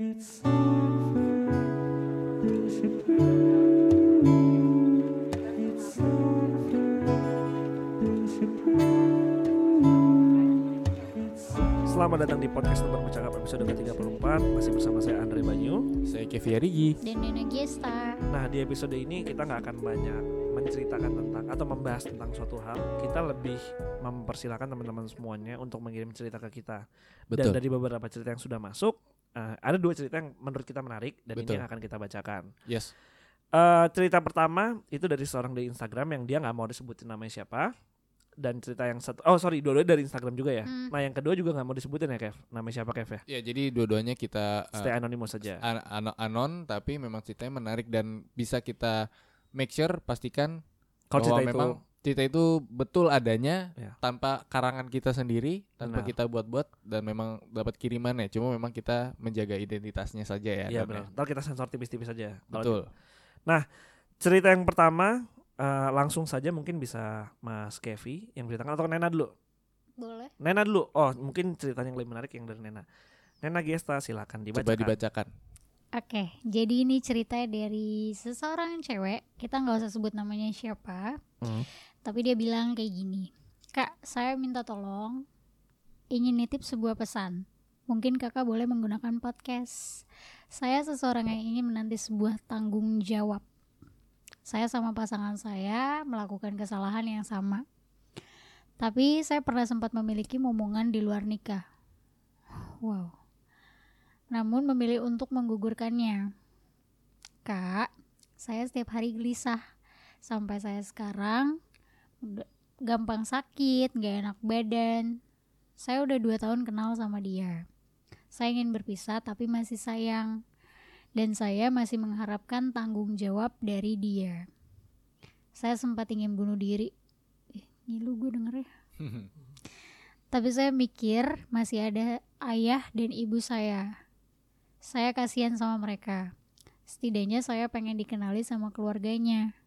It's over. Disappear. It's over. Disappear. It's Selamat datang di podcast Teman Bercakap episode ke-34 Masih bersama saya Andre Banyu Saya Kevi Arigi. dan Dena Gesta. Nah di episode ini kita nggak akan banyak menceritakan tentang Atau membahas tentang suatu hal Kita lebih mempersilahkan teman-teman semuanya Untuk mengirim cerita ke kita Dan Betul. dari beberapa cerita yang sudah masuk eh, Ada dua cerita yang menurut kita menarik Dan ini Betul. yang akan kita bacakan Yes. Eh, Cerita pertama itu dari seorang di Instagram Yang dia nggak mau disebutin namanya siapa dan cerita yang satu oh sorry dua-duanya dari Instagram juga ya Hmm. nah yang kedua juga nggak mau disebutin ya Kev namanya siapa Kev ya Ya jadi dua-duanya kita uh, stay anonymous saja an- an- anon tapi memang ceritanya menarik dan bisa kita make sure pastikan kalau bahwa cerita itu memang cerita itu betul adanya Ya. tanpa karangan kita sendiri, tanpa Benar. kita buat-buat dan memang dapat kirimannya. Cuma memang kita menjaga identitasnya saja ya. Iya ya. benar. Ntar kita sensor tipis-tipis saja. Kalau Betul. Cerita yang pertama eh, langsung saja mungkin bisa Mas Kevi yang beritakan atau Nena dulu. Boleh. Nena dulu. Oh mungkin ceritanya yang lebih menarik yang dari Nena. Nena Gesta silakan dibacakan. Coba dibacakan. Oke, jadi ini cerita dari seseorang cewek. Kita nggak usah sebut namanya siapa. Hmm. Tapi dia bilang kayak gini. Kak, saya minta tolong. Ingin nitip sebuah pesan. Mungkin kakak boleh menggunakan podcast. Saya seseorang yang ingin menanti sebuah tanggung jawab. Saya sama pasangan saya melakukan kesalahan yang sama. Tapi saya pernah sempat memiliki momongan di luar nikah. Wow. Namun memilih untuk menggugurkannya. Kak, saya setiap hari gelisah. Sampai saya sekarang gampang sakit, gak enak badan. Saya udah dua tahun kenal sama dia. Saya ingin berpisah tapi masih sayang. Dan saya masih mengharapkan tanggung jawab dari dia. Saya sempat ingin bunuh diri. Eh, ngilu gue denger ya. Tapi saya mikir masih ada ayah dan ibu saya. Saya kasihan sama mereka. Setidaknya saya pengen dikenali sama keluarganya.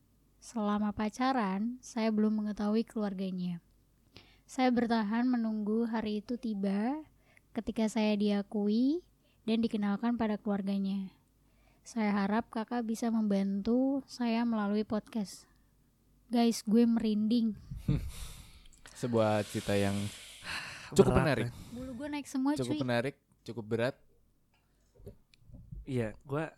Selama pacaran, saya belum mengetahui keluarganya. Saya bertahan menunggu hari itu tiba ketika saya diakui dan dikenalkan pada keluarganya. Saya harap kakak bisa membantu saya melalui podcast. Guys, gue merinding. Sebuah cerita yang cukup Berat menarik. Bulu gue naik semua Cukup cuy. menarik, cukup berat. Iya, gua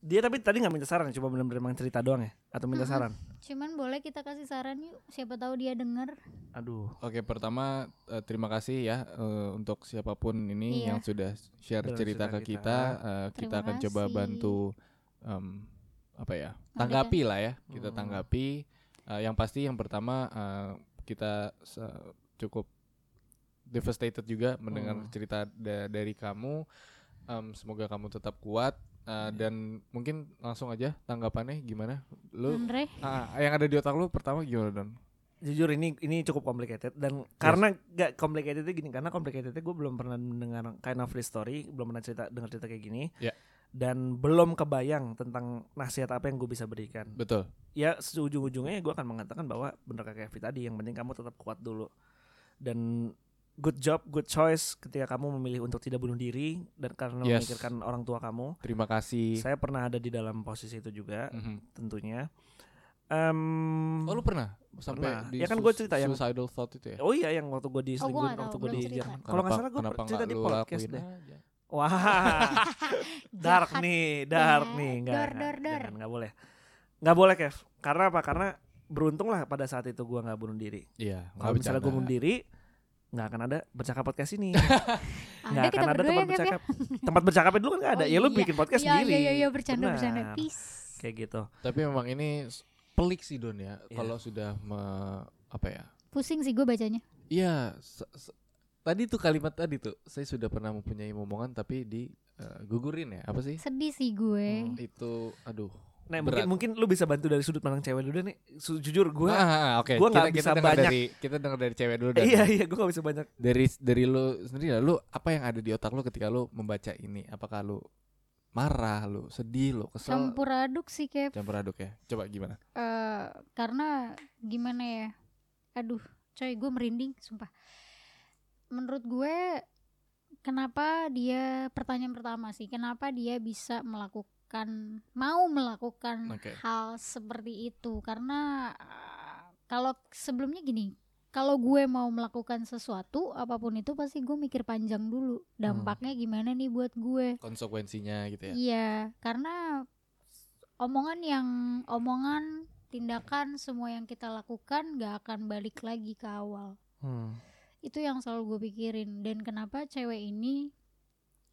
dia tapi tadi nggak minta saran, coba benar-benar emang cerita doang ya atau minta Mm-mm. saran. Cuman boleh kita kasih saran yuk. Siapa tahu dia denger. Aduh. Oke, pertama eh, terima kasih ya eh, untuk siapa pun ini Iya. yang sudah share cerita ke kita. kita. Eh, kita Terima akan coba kasih. bantu em, apa ya? Tanggapi lah ya. Kita Hmm. tanggapi. Eh, yang pasti yang pertama eh, kita cukup devastated juga mendengar Hmm. cerita da- dari kamu. Em, semoga kamu tetap kuat Iya. eh, dan mungkin langsung aja tanggapannya gimana? Lu Andre, ah, yang ada di otak lu pertama gimana Don? Jujur ini ini cukup complicated dan karena gak complicatednya gini karena complicatednya gue belum pernah mendengar kind of free story, belum pernah cerita dengar cerita kayak gini. Ya. Dan belum kebayang tentang nasihat apa yang gue bisa berikan. Betul. ya seujung-ujungnya gue akan mengatakan bahwa bener kayak Kevin tadi yang penting kamu tetap kuat dulu dan good job good choice ketika kamu memilih untuk tidak bunuh diri dan karena Yes. memikirkan orang tua kamu Terima kasih. saya pernah ada di dalam posisi itu juga Mhm. tentunya Em, Oh lu pernah sampai Pernah. di Ya kan gua cerita yang- suicidal thought itu ya? oh iya yang waktu gue diselingkuhin nggak waktu gue di. Jerman kalau nggak salah gue cerita nggak di podcast lakuin deh aja? wah dark nih dark Jahat. nih enggak Dor, dor, dor. nggak boleh nggak boleh Kev karena apa karena beruntung lah pada saat itu gue nggak bunuh diri Iya, Kalau misalnya gue bunuh diri, nggak akan ada bercakap podcast ini. Nggak kita akan ada berdua tempat ya Kev ya? bercakap. tempat bercakapnya dulu kan nggak ada. Oh ya lu iya. bikin podcast Iya, sendiri. Iya iya iya bercanda Benar. bercanda. Peace. Kayak gitu. Tapi memang ini pelik sih Don ya, Iya. kalau sudah me- apa ya? Pusing sih gue bacanya. Iya, tadi tuh kalimat tadi tuh, saya sudah pernah mempunyai momongan tapi di eh, gugurin ya, apa sih? Sedih sih gue. Hmm. Itu aduh. Nah Berat. mungkin mungkin lu bisa bantu dari sudut pandang cewek dulu deh nih. Su- jujur gue. Ah, ah, oke. gua nggak kita, bisa kita dengar banyak. dari kita dengar dari cewek dulu dan iya iya gue gak bisa banyak. dari dari lu sendiri lah, lu apa yang ada di otak lu ketika lu membaca ini? Apakah lu marah, lu sedih, lu kesel? Campur aduk sih Kev. Campur aduk ya. Coba gimana? Eh, karena gimana ya? Aduh, coy gue merinding sumpah. Menurut gue kenapa dia pertanyaan pertama sih kenapa dia bisa melakukan mau melakukan Oke. hal seperti itu karena uh, kalau sebelumnya gini kalau gue mau melakukan sesuatu apa pun itu pasti gue mikir panjang dulu dampaknya gimana nih buat gue Konsekuensinya gitu ya. Iya, karena omongan yang omongan, tindakan semua yang kita lakukan gak akan balik lagi ke awal. Hmm. Itu yang selalu gue pikirin. Dan kenapa cewek ini,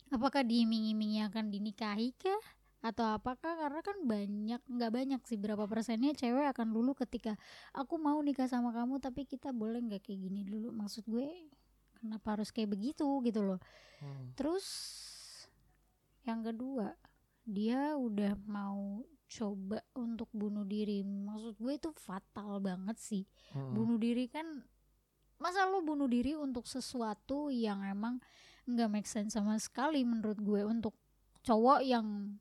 apakah diiming-imingi akan dinikahi kah? Atau apakah karena kan banyak, nggak banyak sih berapa persennya cewek akan lulu ketika aku mau nikah sama kamu tapi kita boleh nggak kayak gini dulu. Maksud gue kenapa harus kayak begitu gitu loh. Hmm. Terus yang kedua, dia udah mau coba untuk bunuh diri. Maksud gue itu fatal banget sih. Hmm. Bunuh diri kan masa lo bunuh diri untuk sesuatu yang emang nggak make sense sama sekali menurut gue untuk cowok yang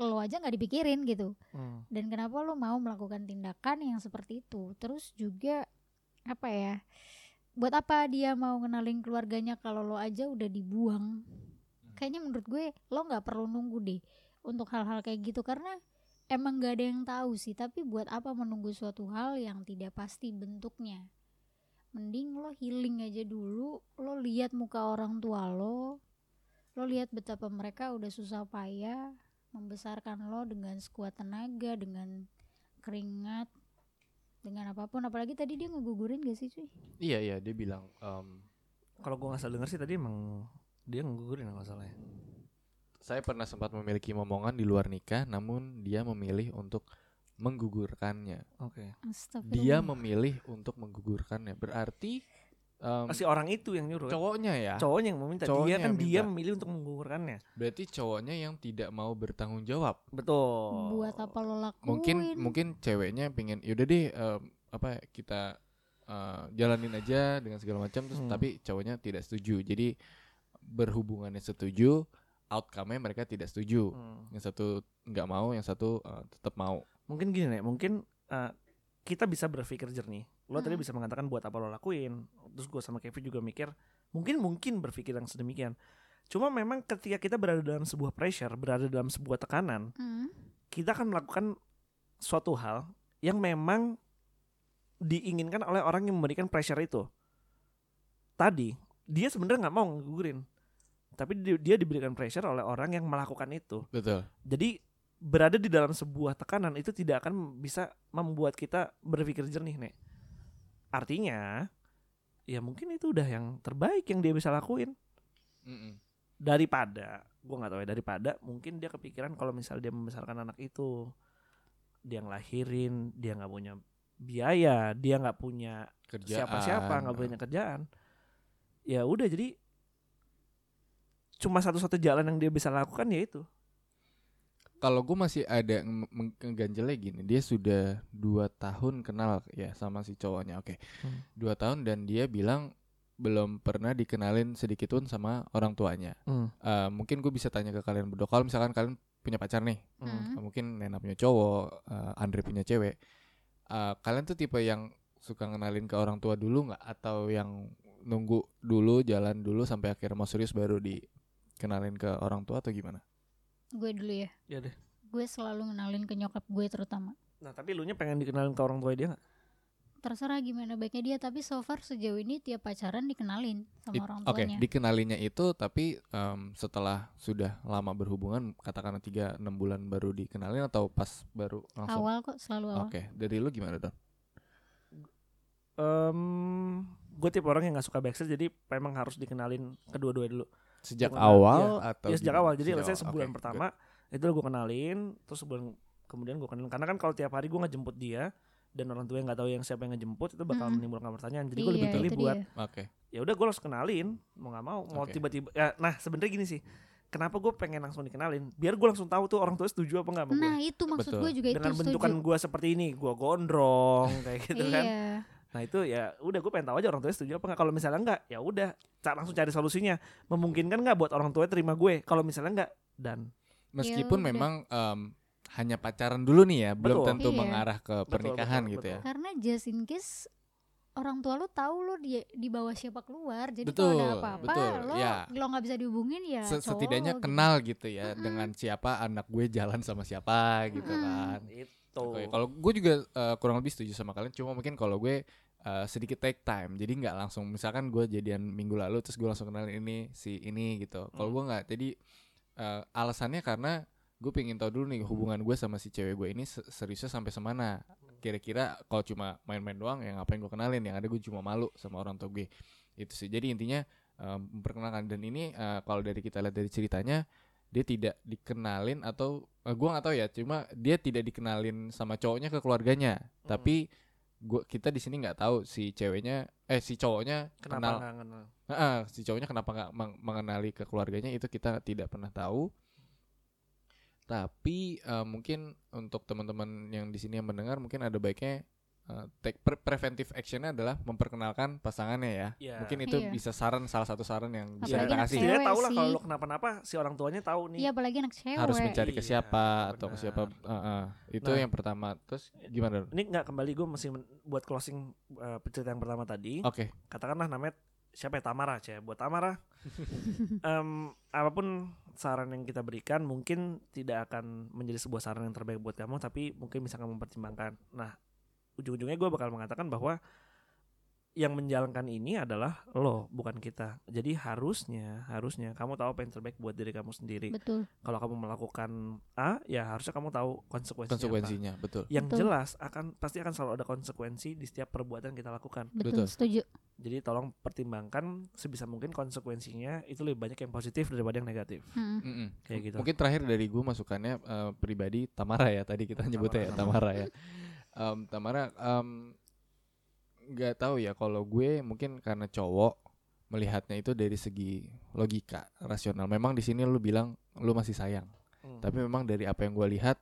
lo aja nggak dipikirin gitu. Hmm. dan kenapa lo mau melakukan tindakan yang seperti itu? Terus juga apa ya buat apa dia mau kenalin keluarganya kalau lo aja udah dibuang? Kayaknya menurut gue lo nggak perlu nunggu deh untuk hal-hal kayak gitu. Karena emang gak ada yang tahu sih tapi buat apa menunggu suatu hal yang tidak pasti bentuknya? Mending lo healing aja dulu lo lihat muka orang tua lo lo lihat betapa mereka udah susah payah membesarkan lo dengan sekuat tenaga dengan keringat dengan apa pun apalagi tadi dia ngegugurin gak sih cuy Iya iya dia bilang em, Kalau gue nggak salah denger sih tadi emang dia ngegugurin nggak salah ya. saya pernah sempat memiliki momongan di luar nikah namun dia memilih untuk menggugurkannya. Oke. Astagfirullah. Dia memilih untuk menggugurkannya. Berarti em, Si orang itu yang nyuruh. kan? cowoknya ya. Cowoknya yang meminta. Cowoknya dia kan yang dia minta. memilih untuk menggugurkannya. Berarti cowoknya yang tidak mau bertanggung jawab. Betul. buat apa lo lakuin Mungkin mungkin ceweknya pengen yaudah deh em, apa kita eh, jalanin aja dengan segala macam terus Hmm. tapi cowoknya tidak setuju. Jadi berhubungannya setuju, outcome-nya mereka tidak setuju. Hmm. Yang satu nggak mau, yang satu eh, tetap mau. Mungkin gini nih, mungkin eh, kita bisa berpikir jernih. Lo tadi Hmm. bisa mengatakan buat apa lo lakuin. Terus gue sama Kevin juga mikir, mungkin mungkin berpikir yang sedemikian. Cuma memang ketika kita berada dalam sebuah pressure, berada dalam sebuah tekanan, Hmm. kita akan melakukan suatu hal yang memang diinginkan oleh orang yang memberikan pressure itu. Tadi dia sebenarnya nggak mau ngegugurin, tapi dia, dia diberikan pressure oleh orang yang melakukan itu. Betul. Jadi berada di dalam sebuah tekanan itu tidak akan bisa membuat kita berpikir jernih nih. Artinya, ya mungkin itu udah yang terbaik yang dia bisa lakuin. Mm-mm. daripada gue nggak tahu ya daripada mungkin dia kepikiran kalau misal dia membesarkan anak itu dia ngelahirin dia nggak punya biaya dia nggak punya siapa-siapa nggak punya kerjaan. Ya udah jadi cuma satu-satu jalan yang dia bisa lakukan ya itu Kalau gue masih ada nge- meng- ngeganjelnya gini, dia sudah dua tahun kenal ya sama si cowoknya, oke, Hmm. dua tahun dan dia bilang belum pernah dikenalin sedikit pun sama orang tuanya. Eh, mungkin gue bisa tanya ke kalian berdua, kalau misalkan kalian punya pacar nih, Hmm. eh, mungkin Nena punya cowok, eh, Andre punya cewek, eh, kalian tuh tipe yang suka ngenalin ke orang tua dulu nggak, atau yang nunggu dulu, jalan dulu sampai akhirnya mau serius baru dikenalin ke orang tua atau gimana? Gue dulu ya. Ya deh. Gue selalu ngenalin ke nyokap gue terutama. Nah tapi lu nya pengen dikenalin ke orang tua dia nggak? Terserah gimana baiknya dia tapi so far sejauh ini tiap pacaran dikenalin sama It- orang Oke, tuanya. dikenalinnya itu tapi em, setelah sudah lama berhubungan, katakanlah 3 6 bulan baru dikenalin atau pas baru langsung? awal kok selalu awal. Oke, dari lu gimana, Don? um, gue tipe orang yang nggak suka backstreet jadi memang harus dikenalin kedua-dua dulu Sejak Bukan, awal iya. atau ya sejak gimana? awal jadi Sejak let's say awal, sebulan oke, pertama itu gue kenalin terus sebulan kemudian gue kenalin karena kan kalau tiap hari gue ngejemput dia dan orang tua yang nggak tahu yang siapa yang ngejemput itu bakal Mm-mm. menimbulkan pertanyaan jadi gue lebih Iya, pilih itu buat good. Oke. ya udah gue harus kenalin mau nggak mau mau Oke. tiba-tiba ya nah sebenarnya gini sih kenapa gue pengen langsung dikenalin biar gue langsung tahu tuh orang tua setuju apa nggak sama nah gue itu maksud gue juga itu dengan bentukan setuju gue seperti ini gue gondrong kayak gitu kan iya Nah itu ya udah gue pengen tahu aja orang tuanya setuju apa nggak. Kalau misalnya enggak ya udah ca- langsung cari solusinya. Memungkinkan nggak buat orang tua terima gue? Kalau misalnya enggak dan Meskipun udah. memang em, hanya pacaran dulu nih ya, belum Betul. tentu Iya. mengarah ke pernikahan betul, gitu ya. betul. karena just in case orang tua lu tahu lu di di bawah siapa keluar jadi Betul, kalau ada apa-apa betul, lo ya. lo nggak bisa dihubungin ya setidaknya lo gitu. kenal gitu ya Mm-mm. dengan siapa anak gue jalan sama siapa gitu Mm-mm. kan. Itu. Oke, Kalau gue juga eh, kurang lebih setuju sama kalian, cuma mungkin kalau gue eh, sedikit take time, jadi nggak langsung misalkan gue jadian minggu lalu terus gue langsung kenalin ini si ini gitu. Kalau Hmm. gue nggak, jadi eh, alasannya karena gue pengen tahu dulu nih hubungan gue sama si cewek gue ini se- seriusnya sampai semana. Kira-kira kalau cuma main-main doang, ya ngapain gue kenalin? Yang ada gue cuma malu sama orang tua gue. Itu sih. Jadi intinya memperkenalkan dan ini eh, kalau dari kita lihat dari ceritanya dia tidak dikenalin atau eh, gua nggak tahu ya cuma dia tidak dikenalin sama cowoknya ke keluarganya Hmm. tapi gua kita di sini nggak tahu si ceweknya eh si cowoknya Kenapa kenal kenal? Heeh, si cowoknya kenapa nggak meng- mengenali ke keluarganya itu kita tidak pernah tahu tapi eh, mungkin untuk teman-teman yang di sini yang mendengar mungkin ada baiknya eh, take pre- preventive actionnya adalah memperkenalkan pasangannya ya Iya. mungkin itu Iya. bisa saran salah satu saran yang bisa kita kasih. Setidaknya tahu lah kalau lo kenapa-napa si orang tuanya tahu nih. iya apalagi anak cewek harus mencari ke Iya, siapa atau ke siapa uh, uh. itu Nah. yang pertama terus gimana? Ini nggak kembali gue masih buat closing uh, cerita yang pertama tadi. oke Katakanlah namanya siapa ya Tamara cah buat Tamara. Em, apa pun saran yang kita berikan mungkin tidak akan menjadi sebuah saran yang terbaik buat kamu tapi mungkin bisa kamu pertimbangkan. Nah ujung-ujungnya gue bakal mengatakan bahwa yang menjalankan ini adalah lo bukan kita. Jadi harusnya harusnya kamu tahu apa yang terbaik buat diri kamu sendiri. betul Kalau kamu melakukan A ya harusnya kamu tahu konsekuensinya. apa. konsekuensinya betul Yang Betul. jelas akan pasti akan selalu ada konsekuensi di setiap perbuatan yang kita lakukan. betul, Betul. setuju Jadi tolong pertimbangkan sebisa mungkin konsekuensinya itu lebih banyak yang positif daripada yang negatif. Mm-mm. Mm-mm. Kayak gitu. mungkin terakhir dari gue masukannya uh, pribadi Tamara ya tadi kita nyebutnya ya Tamara ya Em, Tamara nggak tahu ya kalau gue mungkin karena cowok melihatnya itu dari segi logika rasional memang di sini lu bilang lu masih sayang Hmm. Tapi memang dari apa yang gue lihat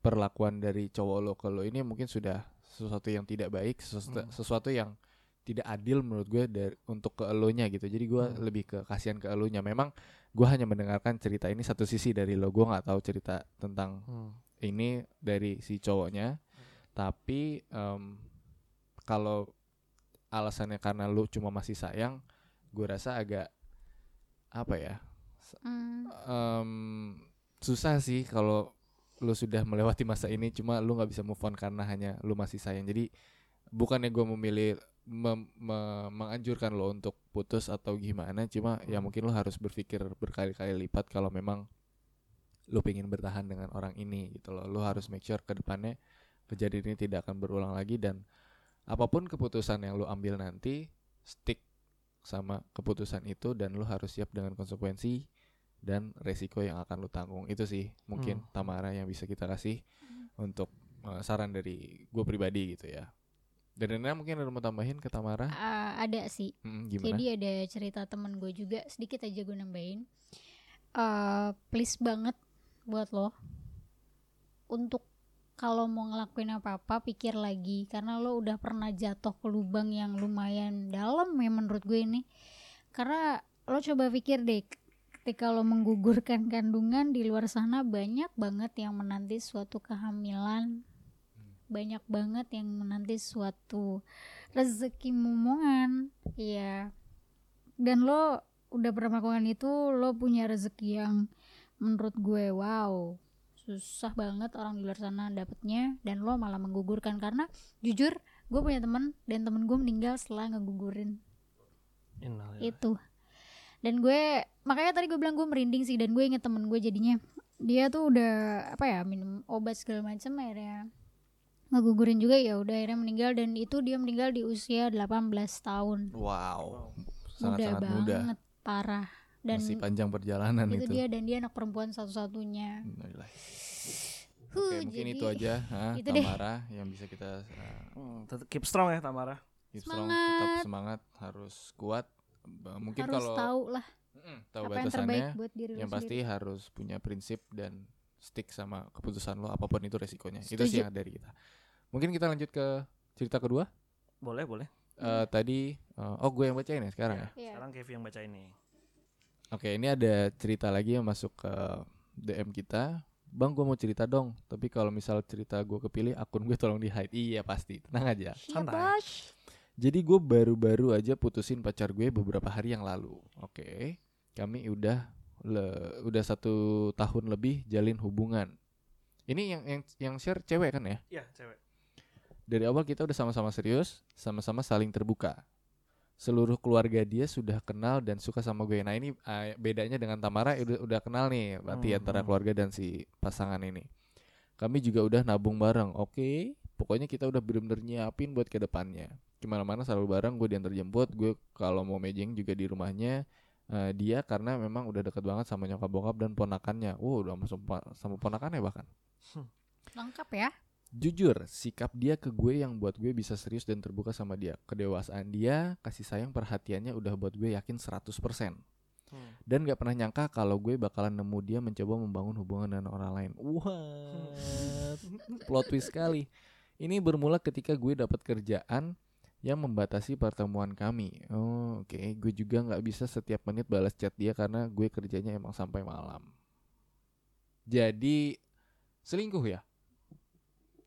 perlakuan dari cowok lo ke lo ini mungkin sudah sesuatu yang tidak baik, sesuatu, Hmm. sesuatu yang tidak adil menurut gue dari untuk ke elonya gitu. Jadi gue Hmm. lebih ke kasihan ke elonya. Memang gue hanya mendengarkan cerita ini satu sisi dari lo. Gue nggak tahu cerita tentang Hmm. ini dari si cowoknya. Tapi em, kalau alasannya karena lu cuma masih sayang, gue rasa agak apa ya? Mm. Em, susah sih kalau lu sudah melewati masa ini cuma lu nggak bisa move on karena hanya lu masih sayang jadi bukannya gue memilih mem- me- menganjurkan lo untuk putus atau gimana cuma ya mungkin lo harus berpikir berkali-kali lipat kalau memang lu pengen bertahan dengan orang ini gitu loh lu harus make sure ke depannya kejadian ini tidak akan berulang lagi dan apa pun keputusan yang lu ambil nanti stick sama keputusan itu dan lu harus siap dengan konsekuensi dan resiko yang akan lu tanggung. Itu sih mungkin Hmm. Tamara yang bisa kita kasih untuk uh, saran dari gue pribadi gitu ya. Dan Rena mungkin ada mau tambahin ke Tamara? Ah, ada sih. Hmm, gimana? Jadi ada cerita temen gue juga sedikit aja gue nambahin. Eh please banget buat lo untuk kalau mau ngelakuin apa-apa pikir lagi. Karena lo udah pernah jatuh ke lubang yang lumayan dalam ya menurut gue ini. Karena lo coba pikir deh ketika lo menggugurkan kandungan di luar sana banyak banget yang menanti suatu kehamilan. Banyak banget yang menanti suatu rezeki momongan iya. Dan lo udah pernah melakukan itu lo punya rezeki yang menurut gue wow susah banget orang di luar sana dapetnya dan lo malah menggugurkan. Karena jujur gue punya temen dan temen gue meninggal setelah ngegugurin. Innalillahi. itu. Dan gue makanya tadi gue bilang gue merinding sih dan gue inget temen gue jadinya. Dia tuh udah apa ya minum obat segala macam akhirnya ngegugurin juga ya udah akhirnya meninggal. Dan itu dia meninggal di usia 18 tahun. Wow. Muda sangat-sangat muda. banget parah dan masih panjang perjalanan itu itu, dia dan dia anak perempuan satu-satunya Oke mungkin jadi itu aja ha, itu deh. Tamara yang bisa kita uh, Hmm, tetap keep strong ya Tamara. keep strong, tetap Semangat. semangat harus kuat mungkin harus kalau tahu lah tahu apa yang terbaik batasannya buat diri yang pasti sendiri. harus punya prinsip dan stick sama keputusan lo apa pun itu resikonya itu Setuju. sih yang dari kita mungkin kita lanjut ke cerita kedua Boleh, boleh. Eh, tadi eh, oh gue yang bacain ya sekarang ya Iya. Sekarang Kevi yang baca ini. Oke ini ada cerita lagi yang masuk ke DM kita Bang gue mau cerita dong Tapi kalau misal cerita gue kepilih Akun gue tolong di hide Iya pasti Tenang aja Iya, Santai. Jadi gue baru-baru aja putusin pacar gue beberapa hari yang lalu. Oke, kami udah le- udah satu tahun lebih jalin hubungan. Ini yang yang yang share cewek kan ya? Iya, cewek. Dari awal kita udah sama-sama serius, sama-sama saling terbuka. Seluruh keluarga dia sudah kenal dan suka sama gue. Nah ini eh, bedanya dengan Tamara udah, udah kenal nih, berarti Hmm, antara hmm. keluarga dan si pasangan ini. Kami juga udah nabung bareng. Oke, pokoknya kita udah bener-bener nyiapin buat ke depannya. Ke mana-mana selalu bareng, gue diantar jemput. Gue kalau mau mejeng juga di rumahnya. Eh, dia karena memang udah deket banget sama nyokap bokap dan ponakannya. Wow, udah sama, sama ponakannya bahkan. Lengkap ya. Jujur, sikap dia ke gue yang buat gue bisa serius dan terbuka sama dia. Kedewasaan dia, kasih sayang perhatiannya udah buat gue yakin 100%. Hmm. Dan gak pernah nyangka kalau gue bakalan nemu dia mencoba membangun hubungan dengan orang lain. Wah, plot twist sekali. Ini bermula ketika gue dapat kerjaan yang membatasi pertemuan kami. Oh, oke. Gue juga nggak bisa setiap menit balas chat dia karena gue kerjanya emang sampai malam. Jadi selingkuh ya?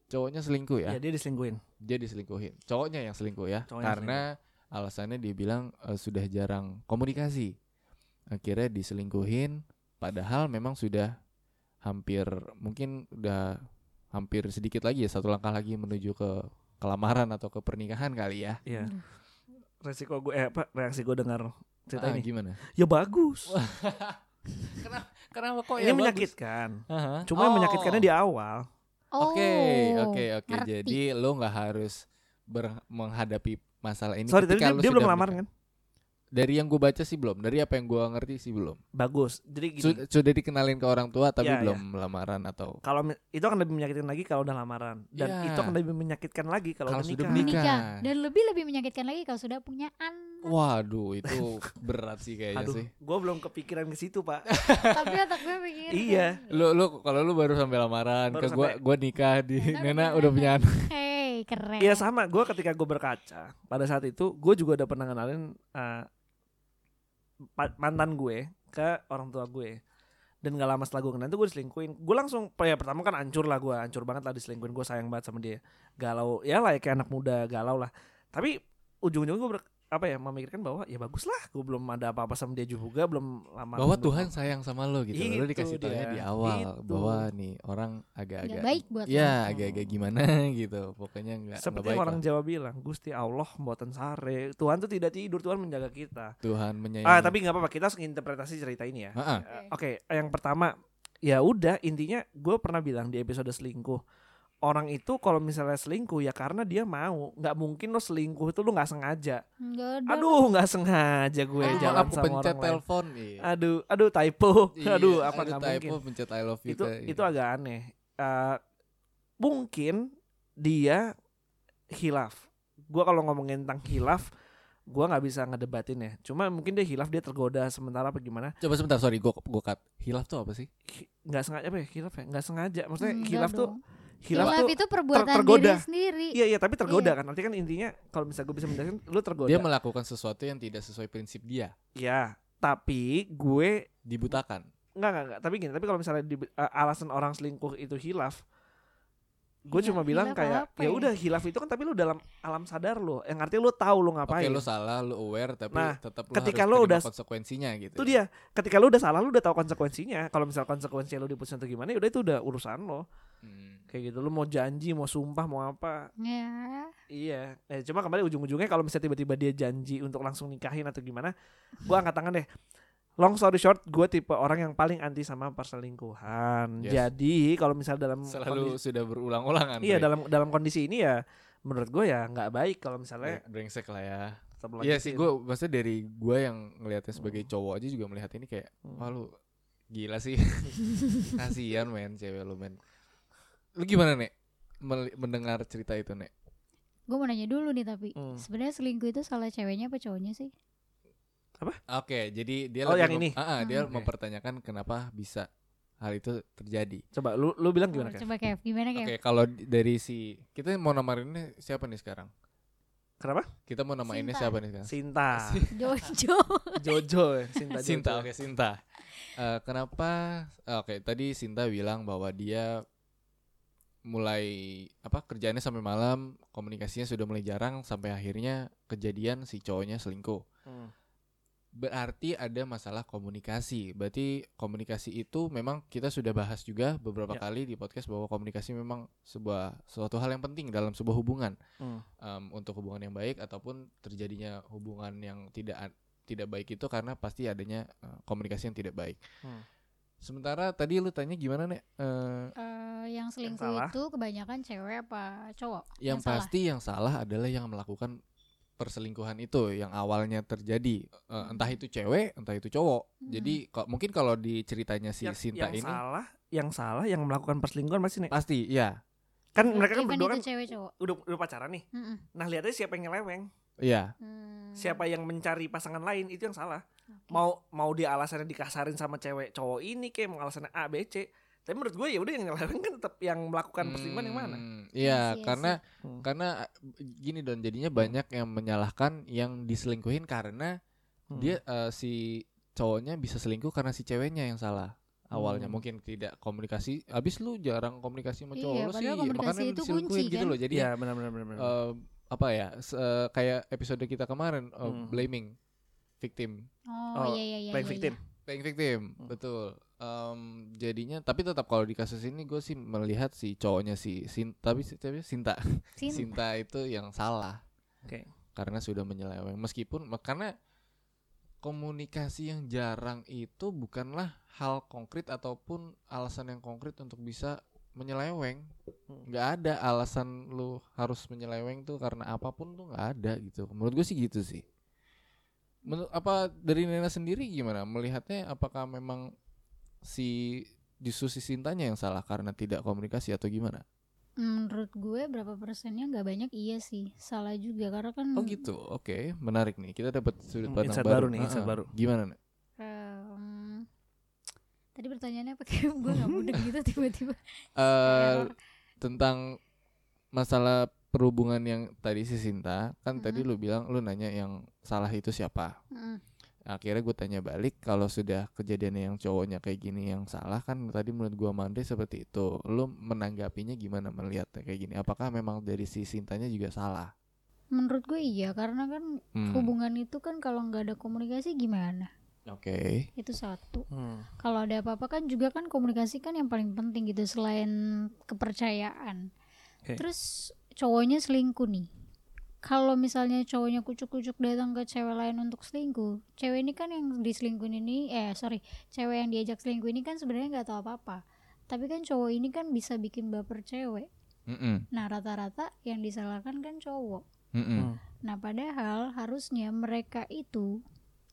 Cowoknya selingkuh ya? Ya, dia diselingkuhin. dia diselingkuhin cowoknya yang selingkuh ya Cowoknya karena alasannya dia bilang eh, sudah jarang komunikasi akhirnya diselingkuhin padahal memang sudah hampir mungkin udah hampir sedikit lagi ya satu langkah lagi menuju ke kelamaran atau ke pernikahan kali ya Iya. Resiko gue eh apa reaksi gue dengar cerita Ah, ini. gimana Ya bagus. kenapa kok ini menyakitkan. Aha. Cuma Oh. menyakitkannya di awal. Oke, Oh, oke, oke. ngerti. Jadi lo nggak harus ber- menghadapi masalah ini. Sorry, tapi ketika dia, dia belum lamar kan? Dari yang gue baca sih belum. Dari apa yang gue ngerti sih belum. Bagus. Jadi gini. Sud- sudah dikenalin ke orang tua tapi Iya, belum lamaran atau kalau itu akan lebih menyakitkan lagi kalau udah lamaran dan Ya. itu akan lebih menyakitkan lagi kalau, Kalau udah sudah nikah. menikah. Menikah. Dan lebih lebih menyakitkan lagi kalau sudah punya anak. waduh itu berat sih kayaknya Aduh, sih. gue belum kepikiran ke situ pak. Tapi otak gue mikir. iya. Lu lu kalau lu baru sampai lamaran Baru ke gua sampai- gua nikah di Nena udah punya anak. Hey, keren. Iya sama. Gue ketika gue berkaca pada saat itu gue juga udah pernah kenalin eh, pa- mantan gue ke orang tua gue. Dan gak lama setelah gue kenal itu gue diselingkuhin. Gue langsung ya pertama kan hancur lah gue Hancur banget lah diselingkuhin. Gue sayang banget sama dia. Galau Ya lah ya kayak anak muda Galau lah. Tapi ujung-ujungnya gue apa ya memikirkan bahwa ya bagus lah gue belum ada apa-apa sama dia juga belum lama Bahwa belum- Tuhan sayang sama lo gitu. Itu dikasih tahunya dia. di awal Itu. bahwa nih orang Nggak agak-agak baik buat Ya, lo. agak-agak gimana gitu. Pokoknya enggak seperti baik orang lah. Jawa bilang Gusti Allah buatan sare Tuhan tuh tidak tidur Tuhan menjaga kita Tuhan menyayangi. ah tapi nggak apa-apa kita harus interpretasi cerita ini ya Ha-ha. Eh, Oke, yang pertama ya udah intinya gue pernah bilang di episode selingkuh orang itu kalau misalnya selingkuh ya karena dia mau nggak mungkin lo selingkuh itu lo nggak sengaja Enggak ada. aduh nggak sengaja gue Ah. Malah jalan aku sama pencet orang lain telepon iya. aduh aduh typo Iya, aduh apa aduh, nggak typo, mungkin pencet I love you itu teh. itu agak aneh Eh, mungkin dia hilaf gue kalau ngomongin tentang hilaf gue nggak bisa ngedebatin ya cuma mungkin dia hilaf dia tergoda sementara apa gimana Coba sebentar, sorry, gua gua cut. Hilaf tuh apa sih? Nggak sengaja apa ya hilaf ya nggak sengaja maksudnya Enggak hilaf tuh dong. Hilaf Hilaf itu perbuatan tergoda. diri sendiri. iya iya tapi tergoda Iya. kan nanti kan intinya kalau misalnya gue bisa menjelaskan lu tergoda Dia melakukan sesuatu yang tidak sesuai prinsip dia, ya tapi gue dibutakan. nggak nggak nggak tapi gini tapi kalau misalnya di, uh, alasan orang selingkuh itu hilaf gue Iya, cuma bilang kayak apa ya ya? udah hilaf itu kan tapi lu dalam alam sadar lo yang artinya lu tahu lu ngapain Oke, lu salah, lu aware tapi Nah, tetap lu ketika harus lu udah- konsekuensinya gitu. itu dia ketika lu udah salah lu udah tahu konsekuensinya kalau misal konsekuensinya lu diputusin atau gimana ya udah itu udah urusan lo Hmm. Kayak gitu lu mau janji mau sumpah mau apa Ya. Iya, eh, cuma kembali ujung-ujungnya kalau misalnya tiba-tiba dia janji untuk langsung nikahin atau gimana, gua angkat tangan deh. Long story short, gue tipe orang yang paling anti sama perselingkuhan. Yes. Jadi kalau misalnya dalam Selalu kondisi, sudah berulang-ulang iya dalam dalam kondisi ini ya, menurut gue ya nggak baik kalau misalnya brengsek lah ya. tetap Iya sih, gue maksudnya dari gue yang ngelihatnya sebagai cowok aja juga melihat ini kayak, Hmm. wah lu gila sih. Kasihan men cewek lu men. Lu gimana nek mel- mendengar cerita itu nek? Gue mau nanya dulu nih tapi Hmm. sebenarnya selingkuh itu salah ceweknya apa cowoknya sih? Oke, jadi dia Oh, yang mem- ini? Ah, ah, dia Hmm, oke. mempertanyakan kenapa bisa hal itu terjadi. Coba lu lu bilang Oh, gimana kan? coba Kev, gimana Kev? Oke, kalau di- dari si kita mau namainnya siapa nih sekarang? Kenapa? Kita mau namainnya Sinta. siapa nih sekarang? Sinta, Jojo. Jojo, ya, Sinta. Sinta, Jojo. oke Sinta. Eh, kenapa? Oke, tadi Sinta bilang bahwa dia mulai apa kerjaannya sampai malam komunikasinya sudah mulai jarang sampai akhirnya kejadian si cowoknya selingkuh Hmm. berarti ada masalah komunikasi. Berarti komunikasi itu memang kita sudah bahas juga beberapa Ya. kali di podcast bahwa komunikasi memang sebuah suatu hal yang penting dalam sebuah hubungan. Hmm. Em, untuk hubungan yang baik ataupun terjadinya hubungan yang tidak tidak baik itu karena pasti adanya eh, komunikasi yang tidak baik. Hmm. Sementara tadi lu tanya gimana nih? Eh, Eh, yang selingkuh salah? itu kebanyakan cewek apa cowok? yang salah? pasti yang salah adalah yang melakukan perselingkuhan itu yang awalnya terjadi Eh, entah itu cewek entah itu cowok Hmm. jadi kok mungkin kalau di ceritanya si yang, Sinta yang ini salah, yang salah yang melakukan perselingkuhan pasti nih. pasti ya Kan mereka kan berdua kan cewek cowok. udah udah pacaran nih. Mm-mm. Nah, lihatnya siapa yang nyeleweng, iya Hmm. siapa yang mencari pasangan lain itu yang salah. Oke. Mau mau dia alasannya dikasarin sama cewek cowok ini kayak mau alasannya A B C. Tapi menurut gue ya udah yang nyeleweng kan tetap yang melakukan perselingkuhan yang mana? Hmm, Iya iya iya karena Hmm. karena gini don jadinya banyak yang menyalahkan yang diselingkuhin karena Hmm. dia eh, si cowoknya bisa selingkuh karena si ceweknya yang salah awalnya Hmm. mungkin tidak komunikasi habis lu jarang komunikasi sama cowok Iya, lu sih makanya itu kunci, gitu kan? loh jadi Iya, benar benar benar. benar. eh, apa ya se- eh, kayak episode kita kemarin eh, Hmm. blaming victim Oh, Oh, iya iya iya. playing iya, victim. playing victim Hmm. betul Em, jadinya tapi tetap kalau di kasus ini gue sih melihat si cowoknya si Sin tapi si- tapi Sinta Sin- Sinta itu yang salah Oke. karena sudah menyeleweng meskipun karena komunikasi yang jarang itu bukanlah hal konkret ataupun alasan yang konkret untuk bisa menyeleweng. Hmm. nggak ada alasan lu harus menyeleweng tuh karena apa pun tuh nggak ada gitu. Menurut gue sih gitu sih. Menurut apa dari Nena sendiri gimana? Melihatnya apakah memang si justru si Sintanya yang salah karena tidak komunikasi atau gimana? Menurut gue berapa persennya nggak banyak iya sih. Salah juga karena kan oh gitu oke. Menarik nih. Kita dapat sudut Hmm, pandang baru. baru nih, insight baru. gimana Nek? Tadi pertanyaannya apa? Kayak gue nggak mudah gitu tiba-tiba. eh tentang masalah perhubungan yang tadi si Sinta kan tadi Mhm. lu bilang lu nanya yang salah itu siapa. Mm, akhirnya gue tanya balik kalau sudah kejadiannya yang cowoknya kayak gini yang salah kan tadi menurut gua Mandre seperti itu. Lu menanggapinya gimana melihatnya kayak gini? Apakah memang dari si Sintanya juga salah? Menurut gue iya karena kan Hmm, hubungan itu kan kalau nggak ada komunikasi gimana? Oke Itu satu. Hmm. Kalau ada apa-apa kan juga kan komunikasi kan yang paling penting gitu selain kepercayaan. Oke. Terus cowoknya selingkuh nih. Kalau misalnya cowoknya kucuk-kucuk datang ke cewek lain untuk selingkuh, cewek ini kan yang diselingkuhin ini, eh sorry, cewek yang diajak selingkuh ini kan sebenarnya nggak tahu apa-apa. Tapi kan cowok ini kan bisa bikin baper cewek. Mm-mm, Nah rata-rata yang disalahkan kan cowok. mm-mm. Hmm. Nah padahal harusnya mereka itu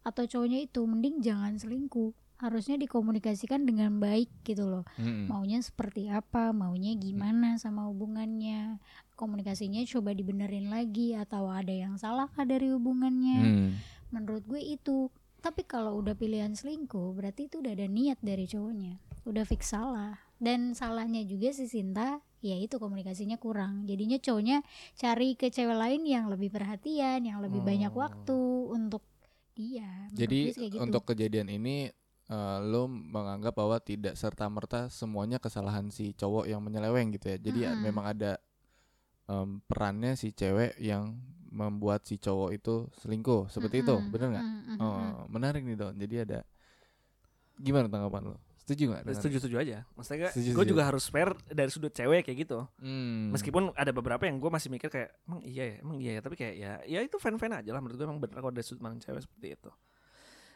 atau cowoknya itu mending jangan selingkuh. Harusnya dikomunikasikan dengan baik gitu loh. Mm-mm. Maunya seperti apa, maunya gimana sama hubungannya. Komunikasinya coba dibenerin lagi atau ada yang salah kah dari hubungannya. Hmm. Menurut gue itu. Tapi kalau udah pilihan selingkuh berarti itu udah ada niat dari cowoknya. Udah fix salah. Dan salahnya juga si Sinta ya itu komunikasinya kurang. Jadinya cowoknya cari ke cewek lain yang lebih perhatian, yang lebih banyak Oh. waktu untuk Menurut Jadi gitu. untuk kejadian ini eh, lo menganggap bahwa tidak serta merta semuanya kesalahan si cowok yang menyeleweng gitu ya. Jadi ya Mm-mm. memang ada em, perannya si cewek yang membuat si cowok itu selingkuh seperti itu, Mm-mm, bener nggak? mm-mm. Oh menarik nih don. Jadi ada gimana tanggapan lo? Setuju nggak? dengan- Setuju setuju aja. Maksudnya gue setuju. juga harus fair dari sudut cewek kayak gitu. Hmm. Meskipun ada beberapa yang gue masih mikir kayak emang iya ya, emang iya ya, tapi kayak ya ya itu fan-fan aja lah menurut gue emang bener kalau dari sudut pandang cewek seperti itu.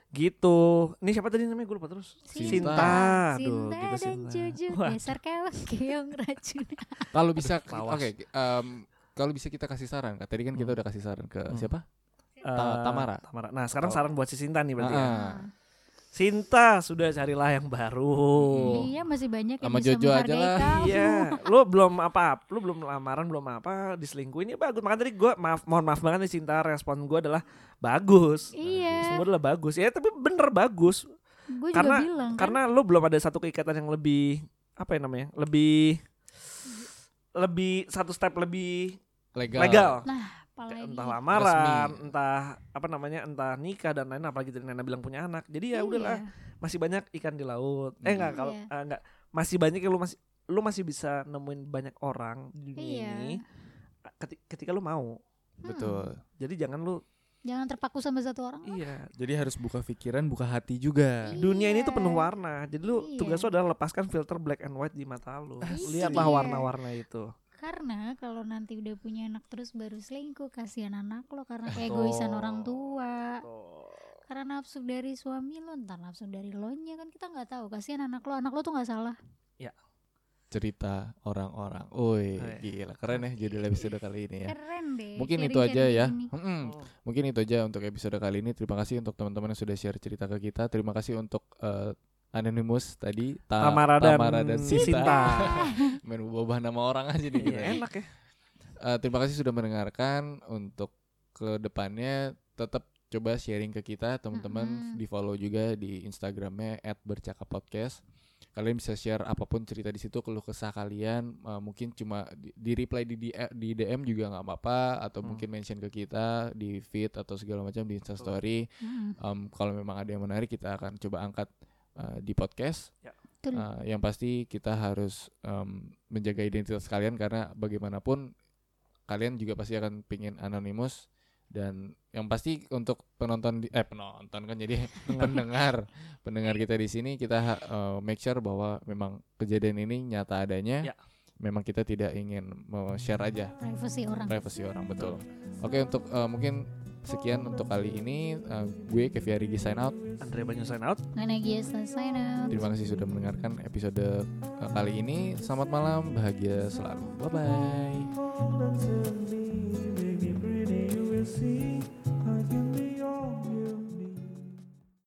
Gitu. Ini siapa tadi namanya gue lupa terus. Sinta. Sinta. Aduh, Sinta gitu dan Sinta. Juju dasar keong keong racun. kalau bisa, oke, Lawas. em, kalau bisa kita kasih saran. Tadi kan kita Hmm. udah kasih saran ke Hmm. siapa? eh, Tamara. Tamara. Nah, sekarang Oh. saran buat si Sinta nih berarti ya. Sinta sudah carilah yang baru. Iya masih banyak yang Sama bisa Jojo aja menghargai lah. Iya, lu belum apa, lu belum lamaran, belum apa, diselingkuhin ya bagus. Makanya tadi gue maaf, mohon maaf banget nih Sinta, respon gue adalah bagus. Iya. Semua adalah bagus. Ya tapi bener bagus. Gue juga Karena- bilang kan. Karena lu belum ada satu keikatan yang lebih apa ya namanya? Lebih lebih satu step lebih Legal. legal. Nah, apalagi. Entah lamaran, Resmi. entah apa namanya, entah nikah dan lain apalagi tadi Nana bilang punya anak. Jadi ya Iya. udahlah, masih banyak ikan di laut. Eh enggak kalau Iya. enggak masih banyak yang lu masih lu masih bisa nemuin banyak orang di dunia Iya. ini keti- ketika lu mau. Hmm. Betul. Jadi jangan lu Jangan terpaku sama satu orang. lah. iya. Jadi harus buka pikiran, buka hati juga. Iya. Dunia ini tuh penuh warna. Jadi lu Iya. tugas lu adalah lepaskan filter black and white di mata lu. Lihatlah Iya. warna-warna itu. Karena kalau nanti udah punya anak terus baru selingkuh, kasihan anak lo karena keegoisan Betul. orang tua. Tuh. Karena nafsu dari suami lo, entar nafsu dari lo nya kan kita nggak tahu. Kasihan anak lo, anak lo tuh nggak salah. Cerita orang-orang. Woi, Oh, iya. gila keren ya judul episode kali ini ya. Keren deh. Mungkin itu aja ya. Mm-mm. Oh. Mungkin itu aja untuk episode kali ini. Terima kasih untuk teman-teman yang sudah share cerita ke kita. Terima kasih untuk eh, Anonymous tadi Ta- Tamara dan, Tamara dan si Sinta. Sinta. Main ubah nama orang aja nih kita. Iya, enak ya. Eh, terima kasih sudah mendengarkan. Untuk ke depannya tetap coba sharing ke kita teman-teman Mm-mm. di follow juga di Instagramnya @bercakappodcast. Kalian bisa share apa pun cerita di situ keluh kesah kalian Eh, mungkin cuma di, di reply di, di di DM juga nggak apa-apa atau Hmm. mungkin mention ke kita di feed atau segala macam di Instastory. Mm-mm. Em, kalau memang ada yang menarik kita akan coba angkat eh, di podcast. Betul. Eh, yang pasti kita harus em, menjaga identitas kalian karena bagaimanapun kalian juga pasti akan pingin anonimus dan yang pasti untuk penonton di, eh penonton kan jadi pendengar pendengar kita di sini kita eh, make sure bahwa memang kejadian ini nyata adanya Ya. memang kita tidak ingin mau share aja Privacy orang. privasi orang betul oke untuk eh, mungkin sekian untuk kali ini Eh, gue Kevi Arigi sign out Andre Banyu sign out. Nana Giesa sign out. Terima kasih sudah mendengarkan episode uh, kali ini. Selamat malam, bahagia selalu. Bye bye.